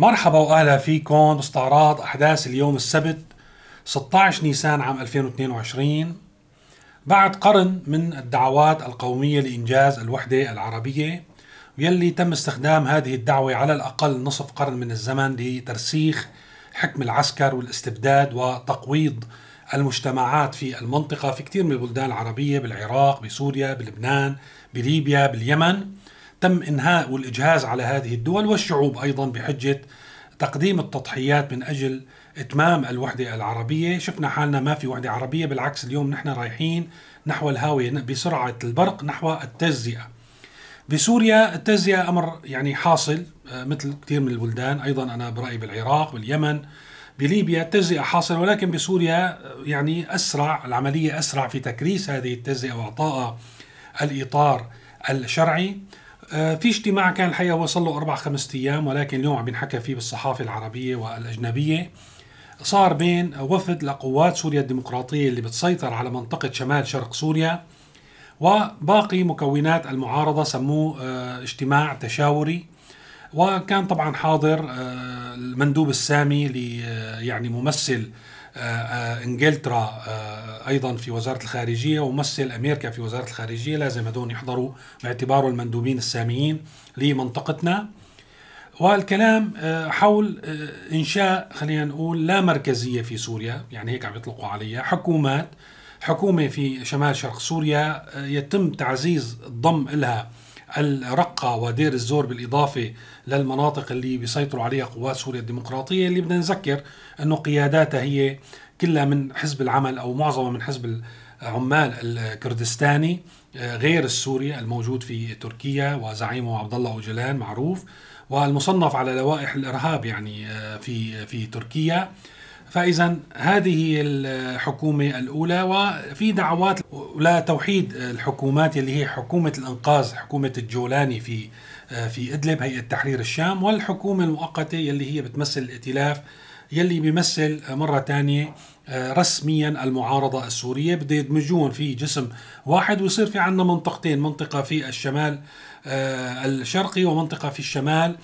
مرحبا وأهلا فيكم باستعراض أحداث اليوم السبت 16 نيسان عام 2022 بعد قرن من الدعوات القومية لإنجاز الوحدة العربية واللي تم استخدام هذه الدعوة على الأقل نصف قرن من الزمن لترسيخ حكم العسكر والاستبداد وتقويض المجتمعات في المنطقة في كثير من البلدان العربية بالعراق بسوريا بلبنان بليبيا باليمن. تم إنهاء والإجهاز على هذه الدول والشعوب أيضا بحجة تقديم التضحيات من أجل إتمام الوحدة العربية. شفنا حالنا ما في وحدة عربية بالعكس اليوم نحن رايحين نحو الهاوية بسرعة البرق نحو التجزئة. بسوريا التجزئة أمر يعني حاصل آه، مثل كثير من البلدان. أيضا أنا برأيي بالعراق باليمن بليبيا التجزئة حاصل ولكن بسوريا آه، يعني أسرع العملية أسرع في تكريس هذه التجزئة وإعطائها الإطار الشرعي. في اجتماع كان الحقيقة وصل له أربع خمسة أيام ولكن اليوم عم بنحكى فيه بالصحافة العربية والأجنبية. صار بين وفد لقوات سوريا الديمقراطية اللي بتسيطر على منطقة شمال شرق سوريا وباقي مكونات المعارضة سموه آه، اجتماع تشاوري. وكان طبعا حاضر آه، المندوب السامي يعني ممثل آه، آه، انجلترا آه، أيضا في وزارة الخارجية وممثل أمريكا في وزارة الخارجية لازم هدول يحضروا باعتباره المندوبين الساميين لمنطقتنا. والكلام حول إنشاء خلينا نقول لا مركزية في سوريا يعني هيك عم يطلقوا عليها حكومات حكومة في شمال شرق سوريا يتم تعزيز الضم لها الرقة ودير الزور بالإضافة للمناطق اللي بيسيطروا عليها قوات سوريا الديمقراطية اللي بدنا نذكر أنه قياداتها هي كلها من حزب العمل أو معظمها من حزب العمال الكردستاني آه، غير السوري الموجود في تركيا وزعيمه عبد الله أوجلان معروف والمصنف على لوائح الإرهاب يعني آه، في في تركيا. فإذا هذه الحكومة الأولى وفي دعوات لتوحيد الحكومات اللي هي حكومة الأنقاذ حكومة الجولاني في في إدلب هيئة تحرير الشام والحكومة المؤقتة اللي هي بتمثل الائتلاف يلي بيمثل مرة ثانية رسميا المعارضة السورية. بده يدمجون في جسم واحد ويصير في عندنا منطقتين منطقة في الشمال الشرقي ومنطقة في الشمال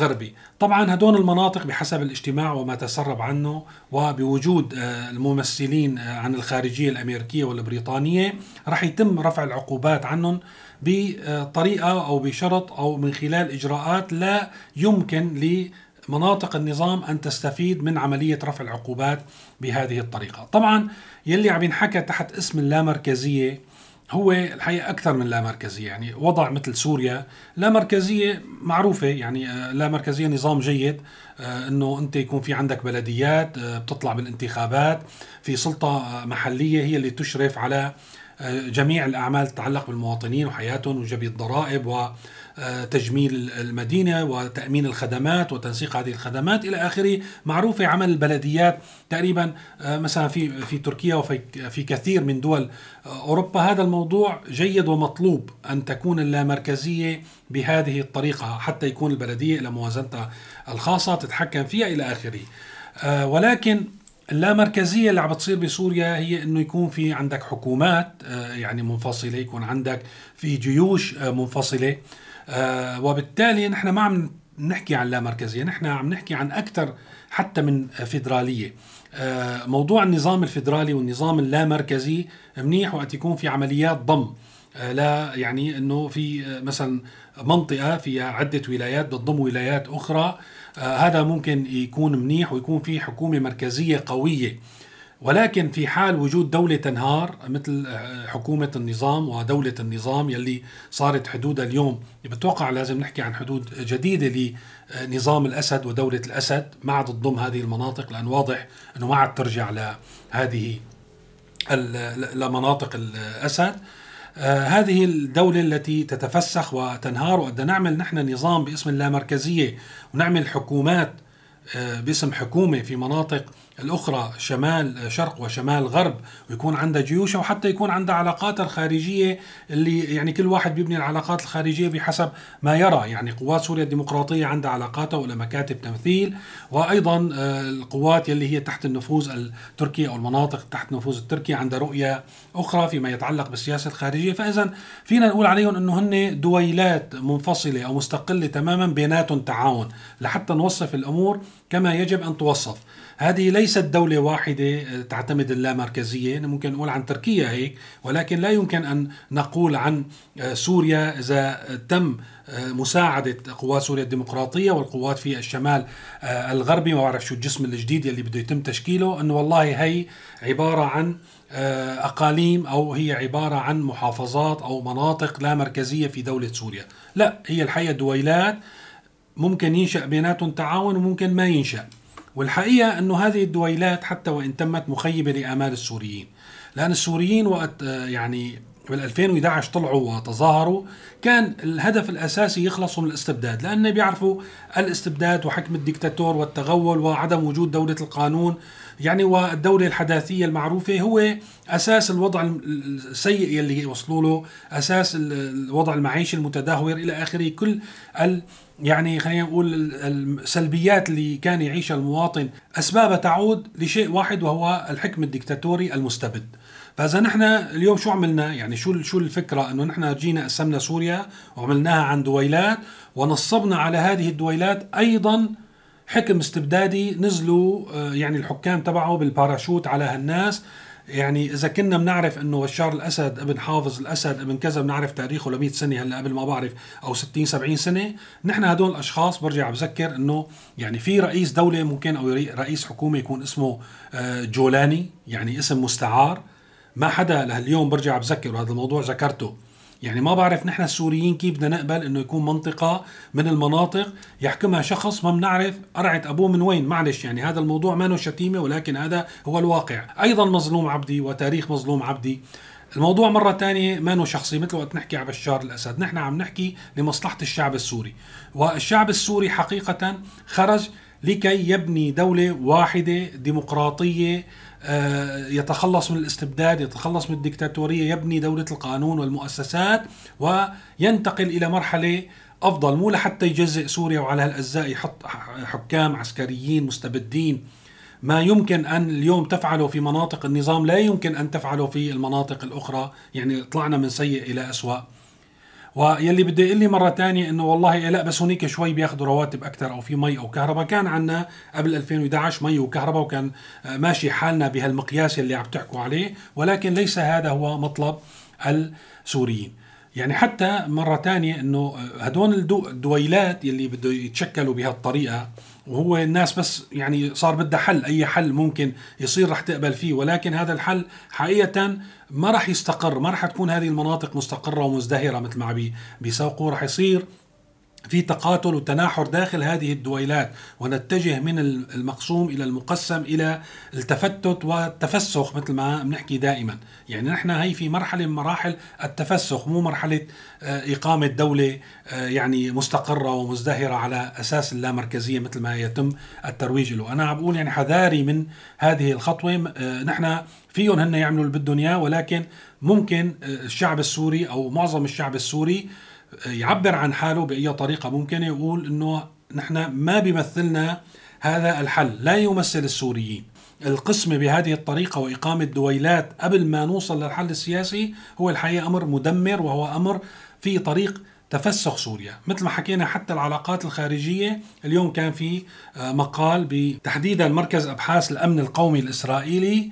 غربي. طبعا هدول المناطق بحسب الاجتماع وما تسرب عنه وبوجود آه، الممثلين آه، عن الخارجية الأمريكية والبريطانية رح يتم رفع العقوبات عنهم بطريقة أو بشرط أو من خلال إجراءات لا يمكن لمناطق النظام أن تستفيد من عملية رفع العقوبات بهذه الطريقة. طبعا يلي عم ينحكى تحت اسم اللامركزية هو الحقيقة أكثر من لا مركزية يعني وضع مثل سوريا لا مركزية معروفة يعني آه، لا مركزية نظام جيد آه، إنه أنت يكون في عندك بلديات آه، بتطلع بالانتخابات في سلطة محلية هي اللي تشرف على جميع الأعمال تتعلق بالمواطنين وحياتهم وجبي الضرائب و تجميل المدينة وتأمين الخدمات وتنسيق هذه الخدمات إلى آخره. معروفة عمل البلديات تقريبا آه، مثلا في في تركيا وفي في كثير من دول آه، أوروبا. هذا الموضوع جيد ومطلوب أن تكون اللامركزية بهذه الطريقة حتى يكون البلدية إلى موازنتها الخاصة تتحكم فيها إلى آخره. آه، ولكن اللامركزية اللي عم بتصير بسوريا هي إنه يكون في عندك حكومات يعني منفصلة يكون عندك في جيوش منفصلة. آه وبالتالي نحن ما عم نحكي عن لا مركزيه نحن عم نحكي عن أكثر حتى من فيدرالية. آه موضوع النظام الفيدرالي والنظام اللامركزي منيح وقت يكون في عمليات ضم. آه لا يعني إنه في آه، مثلا منطقة فيها عدة ولايات بتضم ولايات أخرى. آه هذا ممكن يكون منيح ويكون في حكومة مركزية قوية. ولكن في حال وجود دولة تنهار مثل آه، حكومة النظام ودولة النظام يلي صارت حدودها اليوم بتوقع لازم نحكي عن حدود جديدة لنظام الأسد ودولة الأسد ما عاد تضم هذه المناطق لأن واضح أنه ما عاد ترجع لهذه لمناطق الأسد. آه هذه الدولة التي تتفسخ وتنهار وبدنا نعمل نحن نظام باسم اللامركزية ونعمل حكومات آه باسم حكومة في مناطق الأخرى شمال شرق وشمال غرب ويكون عندها جيوشها وحتى يكون عندها علاقاتها الخارجية اللي يعني كل واحد بيبني العلاقات الخارجية بحسب ما يرى. يعني قوات سوريا الديمقراطية عندها علاقاتها ولا مكاتب تمثيل وأيضا آه، القوات يلي هي تحت النفوذ التركي أو المناطق تحت النفوذ التركي عندها رؤية أخرى فيما يتعلق بالسياسة الخارجية. فإذا فينا نقول عليهم أنه هن دويلات منفصلة أو مستقلة تماما بيناتهم تعاون لحتى نوصف الأمور كما يجب أن توصف. هذه ليست دولة واحدة آه، تعتمد اللامركزية. ممكن نقول عن تركيا هيك ولكن لا يمكن أن نقول عن آه، سوريا إذا تم آه، مساعدة قوات سوريا الديمقراطية والقوات في الشمال الغربي. ما بعرف شو الجسم الجديد اللي بده يتم تشكيله أنه والله هي عبارة عن أقاليم أو هي عبارة عن محافظات أو مناطق لا مركزية في دولة سوريا. لا هي الحقيقة دويلات. ممكن ينشأ بيناتهم تعاون وممكن ما ينشأ. والحقيقة أنه هذه الدويلات حتى وإن تمت مخيبة لآمال السوريين. لأن السوريين وقت آه، يعني بال 2011 طلعوا وتظاهروا كان الهدف الأساسي يخلصوا من الاستبداد لأن بيعرفوا الاستبداد وحكم الدكتاتور والتغول وعدم وجود دولة القانون يعني والدولة الحداثية المعروفة هو أساس الوضع السيء يلي وصلوا له أساس الوضع المعيشي المتدهور إلى آخره. كل ال يعني خلينا نقول السلبيات اللي كان يعيشها المواطن اسبابها تعود لشيء واحد وهو الحكم الدكتاتوري المستبد. فإذا نحن اليوم شو عملنا؟ يعني شو شو الفكرة؟ إنه نحن جينا قسمنا سوريا وعملناها عن دويلات ونصبنا على هذه الدويلات أيضا حكم استبدادي نزلوا آه، يعني الحكام تبعه بالباراشوت على هالناس. يعني إذا كنا بنعرف إنه بشار الأسد ابن حافظ الأسد ابن كذا بنعرف تاريخه ل 100 سنة هلأ قبل ما بعرف أو 60 70 سنة نحن هدول الأشخاص برجع بذكر إنه يعني في رئيس دولة ممكن أو رئيس حكومة يكون اسمه آه، جولاني يعني اسم مستعار. ما حدا لهاليوم برجع بذكر وهذا الموضوع ذكرته. يعني ما بعرف نحن السوريين كيف بدنا نقبل إنه يكون منطقة من المناطق يحكمها شخص ما بنعرف قرعة أبوه من وين. معلش يعني هذا الموضوع ما شتيمة ولكن هذا هو الواقع. أيضا مظلوم عبدي وتاريخ مظلوم عبدي. الموضوع مرة تانية ما شخصي مثل وقت نحكي على بشار الأسد. نحن عم نحكي لمصلحة الشعب السوري. والشعب السوري حقيقة خرج لكي يبني دولة واحدة ديمقراطية آه، يتخلص من الاستبداد يتخلص من الدكتاتورية يبني دولة القانون والمؤسسات وينتقل إلى مرحلة أفضل مو لحتى يجزئ سوريا وعلى هالأجزاء يحط حكام عسكريين مستبدين. ما يمكن أن اليوم تفعله في مناطق النظام لا يمكن أن تفعله في المناطق الأخرى. يعني طلعنا من سيء إلى أسوأ. ويلي بده يقول لي مرة ثانية إنه والله لا بس هنيك شوي بياخذوا رواتب أكثر أو في مي أو كهرباء. كان عندنا قبل 2011 مي وكهرباء وكان ماشي حالنا بهالمقياس اللي عم تحكوا عليه ولكن ليس هذا هو مطلب السوريين. يعني حتى مرة ثانية إنه هدول الدويلات يلي بده يتشكلوا بهالطريقة وهو الناس بس يعني صار بدها حل أي حل ممكن يصير رح تقبل فيه. ولكن هذا الحل حقيقة ما رح يستقر ما رح تكون هذه المناطق مستقرة ومزدهرة مثل ما بيسوقوا. رح يصير في تقاتل وتناحر داخل هذه الدويلات ونتجه من المقسوم إلى المقسم إلى التفتت والتفسخ مثل ما بنحكي دائما. يعني نحن هي في مرحلة من مراحل التفسخ مو مرحلة آه، إقامة دولة آه، يعني مستقرة ومزدهرة على أساس اللامركزية مثل ما يتم الترويج له. أنا عم بقول يعني حذاري من هذه الخطوة آه، نحن فيهم هن يعملوا اللي بدهم إياه ولكن ممكن الشعب السوري أو معظم الشعب السوري يعبر عن حاله بأي طريقة ممكنه يقول إنه نحن ما بيمثلنا هذا الحل لا يمثل السوريين. القسمة بهذه الطريقة وإقامة دويلات قبل ما نوصل للحل السياسي هو الحقيقة أمر مدمر وهو أمر في طريق تفسخ سوريا. مثل ما حكينا حتى العلاقات الخارجية اليوم كان في مقال بتحديدا مركز أبحاث الأمن القومي الإسرائيلي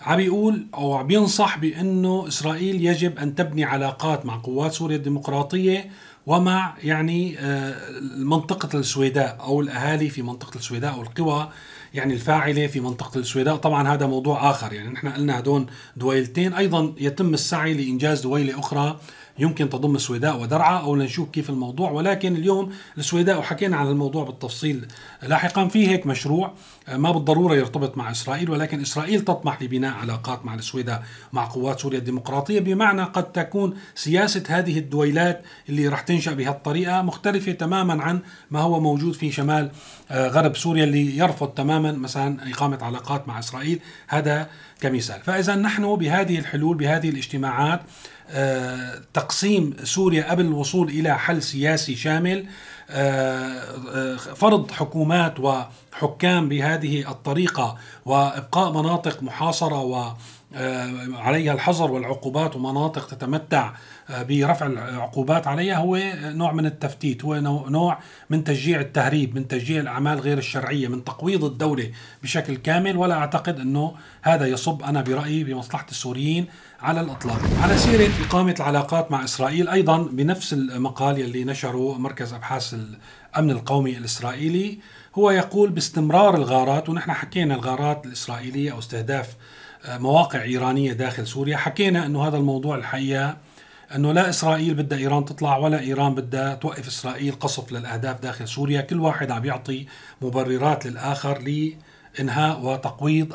عم يقول أو عم ينصح بأنه إسرائيل يجب أن تبني علاقات مع قوات سوريا الديمقراطية ومع يعني آه، منطقة السويداء أو الأهالي في منطقة السويداء أو القوى يعني الفاعلة في منطقة السويداء. طبعا هذا موضوع آخر يعني. نحن قلنا هدول دويلتين. أيضا يتم السعي لإنجاز دويلة أخرى يمكن تضم السويداء ودرعا أو لنشوف كيف الموضوع ولكن اليوم السويداء وحكينا عن الموضوع بالتفصيل لاحقا في هيك مشروع ما بالضرورة يرتبط مع إسرائيل ولكن إسرائيل تطمح لبناء علاقات مع السويداء مع قوات سوريا الديمقراطية بمعنى قد تكون سياسة هذه الدويلات اللي راح تنشأ بهالطريقة مختلفة تماما عن ما هو موجود في شمال آه، غرب سوريا اللي يرفض تماما مثلا إقامة علاقات مع إسرائيل. هذا كمثال. فاذا نحن بهذه الحلول بهذه الاجتماعات آه، تقسيم سوريا قبل الوصول إلى حل سياسي شامل. آه، فرض حكومات وحكام بهذه الطريقة وإبقاء مناطق محاصرة و عليها الحظر والعقوبات ومناطق تتمتع برفع العقوبات عليها هو نوع من التفتيت هو نوع من تشجيع التهريب من تشجيع الأعمال غير الشرعية من تقويض الدولة بشكل كامل ولا أعتقد أنه هذا يصب أنا برأيي بمصلحة السوريين على الإطلاق. على سيرة إقامة العلاقات مع إسرائيل أيضا بنفس المقال يلي نشره مركز أبحاث الأمن القومي الإسرائيلي هو يقول باستمرار الغارات ونحن حكينا الغارات الإسرائيلية أو استهداف مواقع إيرانية داخل سوريا حكينا أنه هذا الموضوع الحقيقة إنه لا إسرائيل بدها إيران تطلع ولا إيران بدها توقف إسرائيل قصف للأهداف داخل سوريا، كل واحد عم يعطي مبررات للآخر لإنهاء وتقويض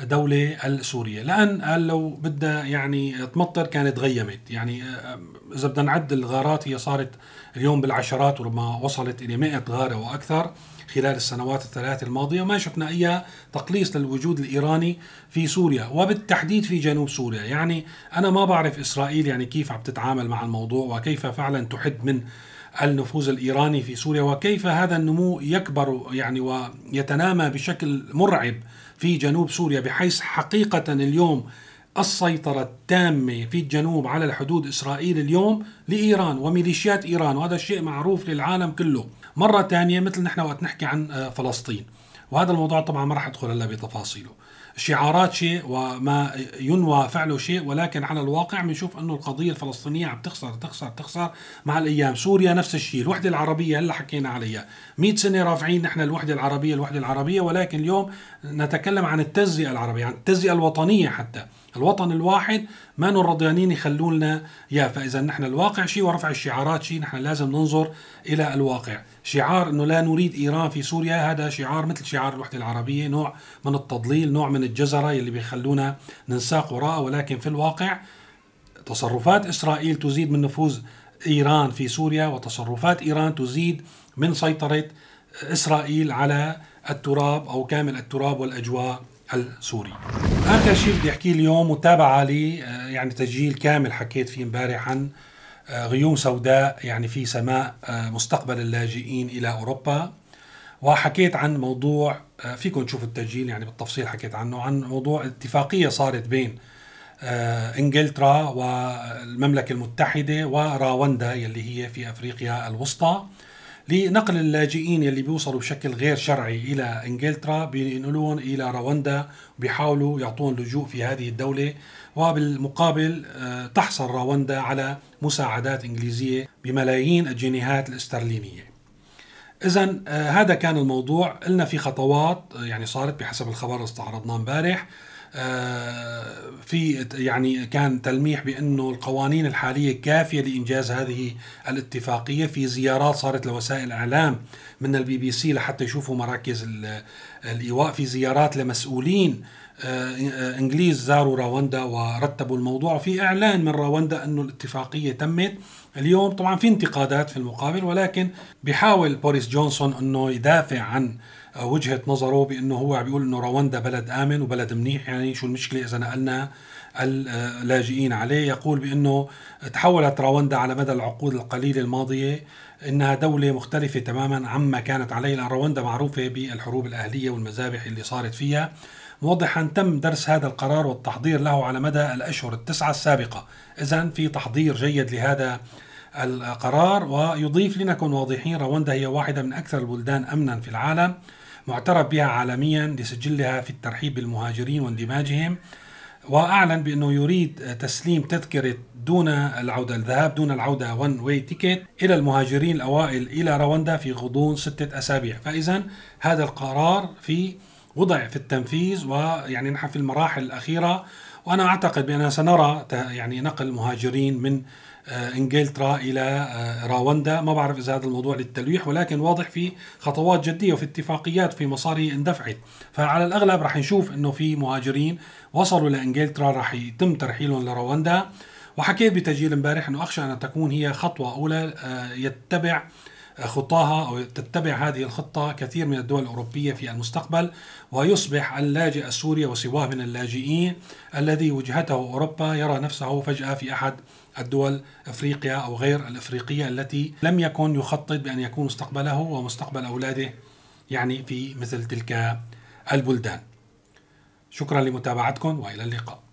الدولة السورية. لأن لو بدها يعني تمطر كانت غيمت يعني آه، إذا بدنا نعد الغارات هي صارت اليوم بالعشرات وربما وصلت إلى 100 غارة وأكثر خلال السنوات الثلاث الماضية. وما شفنا أي تقليص للوجود الإيراني في سوريا وبالتحديد في جنوب سوريا. يعني أنا ما بعرف إسرائيل يعني كيف عم تتعامل مع الموضوع وكيف فعلا تحد من النفوذ الإيراني في سوريا وكيف هذا النمو يكبر يعني ويتنامى بشكل مرعب في جنوب سوريا بحيث حقيقة اليوم السيطرة التامة في الجنوب على الحدود إسرائيل اليوم لإيران وميليشيات إيران وهذا الشيء معروف للعالم كله. مرة ثانية مثل نحن وقت نحكي عن آه، فلسطين. وهذا الموضوع طبعا ما راح أدخل إلا بتفاصيله. شعارات شيء وما ينوى فعله شيء ولكن على الواقع بنشوف أنه القضية الفلسطينية عم تخسر تخسر تخسر مع الأيام، سوريا نفس الشيء، الوحدة العربية هلا حكينا عليها، 100 سنة رافعين نحن الوحدة العربية الوحدة العربية ولكن اليوم نتكلم عن التجزئه العربية، عن التجزئه الوطنية حتى، الوطن الواحد ما الرضيانين يخلوا لنا إياه. فإذا نحن الواقع شيء ورفع الشعارات شيء نحن لازم ننظر إلى الواقع. شعار إنه لا نريد إيران في سوريا هذا شعار مثل شعار الوحدة العربية نوع من التضليل نوع من الجزرة اللي بيخلونا ننساق وراءه. ولكن في الواقع تصرفات إسرائيل تزيد من نفوذ إيران في سوريا وتصرفات إيران تزيد من سيطرة إسرائيل على التراب أو كامل التراب والأجواء السوري. آخر شيء بدي أحكيه اليوم متابعة لي آه، يعني تسجيل كامل حكيت فيه امبارح عن آه، غيوم سوداء يعني في سماء آه، مستقبل اللاجئين إلى أوروبا وحكيت عن موضوع فيكم تشوفوا التسجيل يعني بالتفصيل حكيت عنه عن موضوع اتفاقية صارت بين إنجلترا والمملكة المتحدة وراوندا يلي هي في أفريقيا الوسطى لنقل اللاجئين يلي بيوصلوا بشكل غير شرعي إلى إنجلترا بينقلون إلى رواندا وبيحاولوا يعطون لجوء في هذه الدولة. وبالمقابل آه، تحصل رواندا على مساعدات إنجليزية بملايين الجنيهات الاسترلينية. اذا آه، هذا كان الموضوع. قلنا في خطوات آه، يعني صارت بحسب الخبر اللي استعرضناه امبارح. في يعني كان تلميح بأنه القوانين الحالية كافية لإنجاز هذه الاتفاقية. في زيارات صارت لوسائل الاعلام من البي بي سي لحتى يشوفوا مراكز الإيواء. في زيارات لمسؤولين آه، إنجليز زاروا راوندا ورتبوا الموضوع. وفي إعلان من راوندا أنه الاتفاقية تمت. اليوم طبعا في انتقادات في المقابل ولكن بيحاول بوريس جونسون أنه يدافع عن وجهة نظره بأنه هو بيقول إنه رواندا بلد آمن وبلد منيح يعني شو المشكلة إذا نقلنا اللاجئين عليه؟ يقول بأنه تحولت رواندا على مدى العقود القليلة الماضية إنها دولة مختلفة تماما عما كانت عليه لأن رواندا معروفة بالحروب الأهلية والمذابح اللي صارت فيها. موضحا تم درس هذا القرار والتحضير له على مدى الأشهر التسعة السابقة. اذا في تحضير جيد لهذا القرار ويضيف لنكن واضحين رواندا هي واحدة من أكثر البلدان امنا في العالم معترف بها عالميا لسجلها في الترحيب بالمهاجرين واندماجهم وأعلن بأنه يريد تسليم تذكرة دون العودة الذهاب دون العودة one way ticket إلى المهاجرين الأوائل إلى رواندا في غضون ستة أسابيع، فاذا هذا القرار في وضع في التنفيذ ويعني نحن في المراحل الأخيرة وأنا أعتقد بأننا سنرى يعني نقل مهاجرين من إنجلترا إلى آه، راوندا. ما بعرف إذا هذا الموضوع للتلويح ولكن واضح في خطوات جدية وفي اتفاقيات في مصاري اندفعت. فعلى الأغلب رح نشوف إنه في مهاجرين وصلوا لانجلترا رح يتم ترحيلهم لرواندا وحكيت بتسجيل امبارح إنه أخشى أن تكون هي خطوة أولى آه، يتبع خطاها أو تتبع هذه الخطة كثير من الدول الأوروبية في المستقبل. ويصبح اللاجئ السوري وسواه من اللاجئين الذي وجهته أوروبا يرى نفسه فجأة في أحد الدول أفريقيا أو غير الأفريقية التي لم يكن يخطط بأن يكون مستقبله ومستقبل أولاده يعني في مثل تلك البلدان. شكرا لمتابعتكم وإلى اللقاء.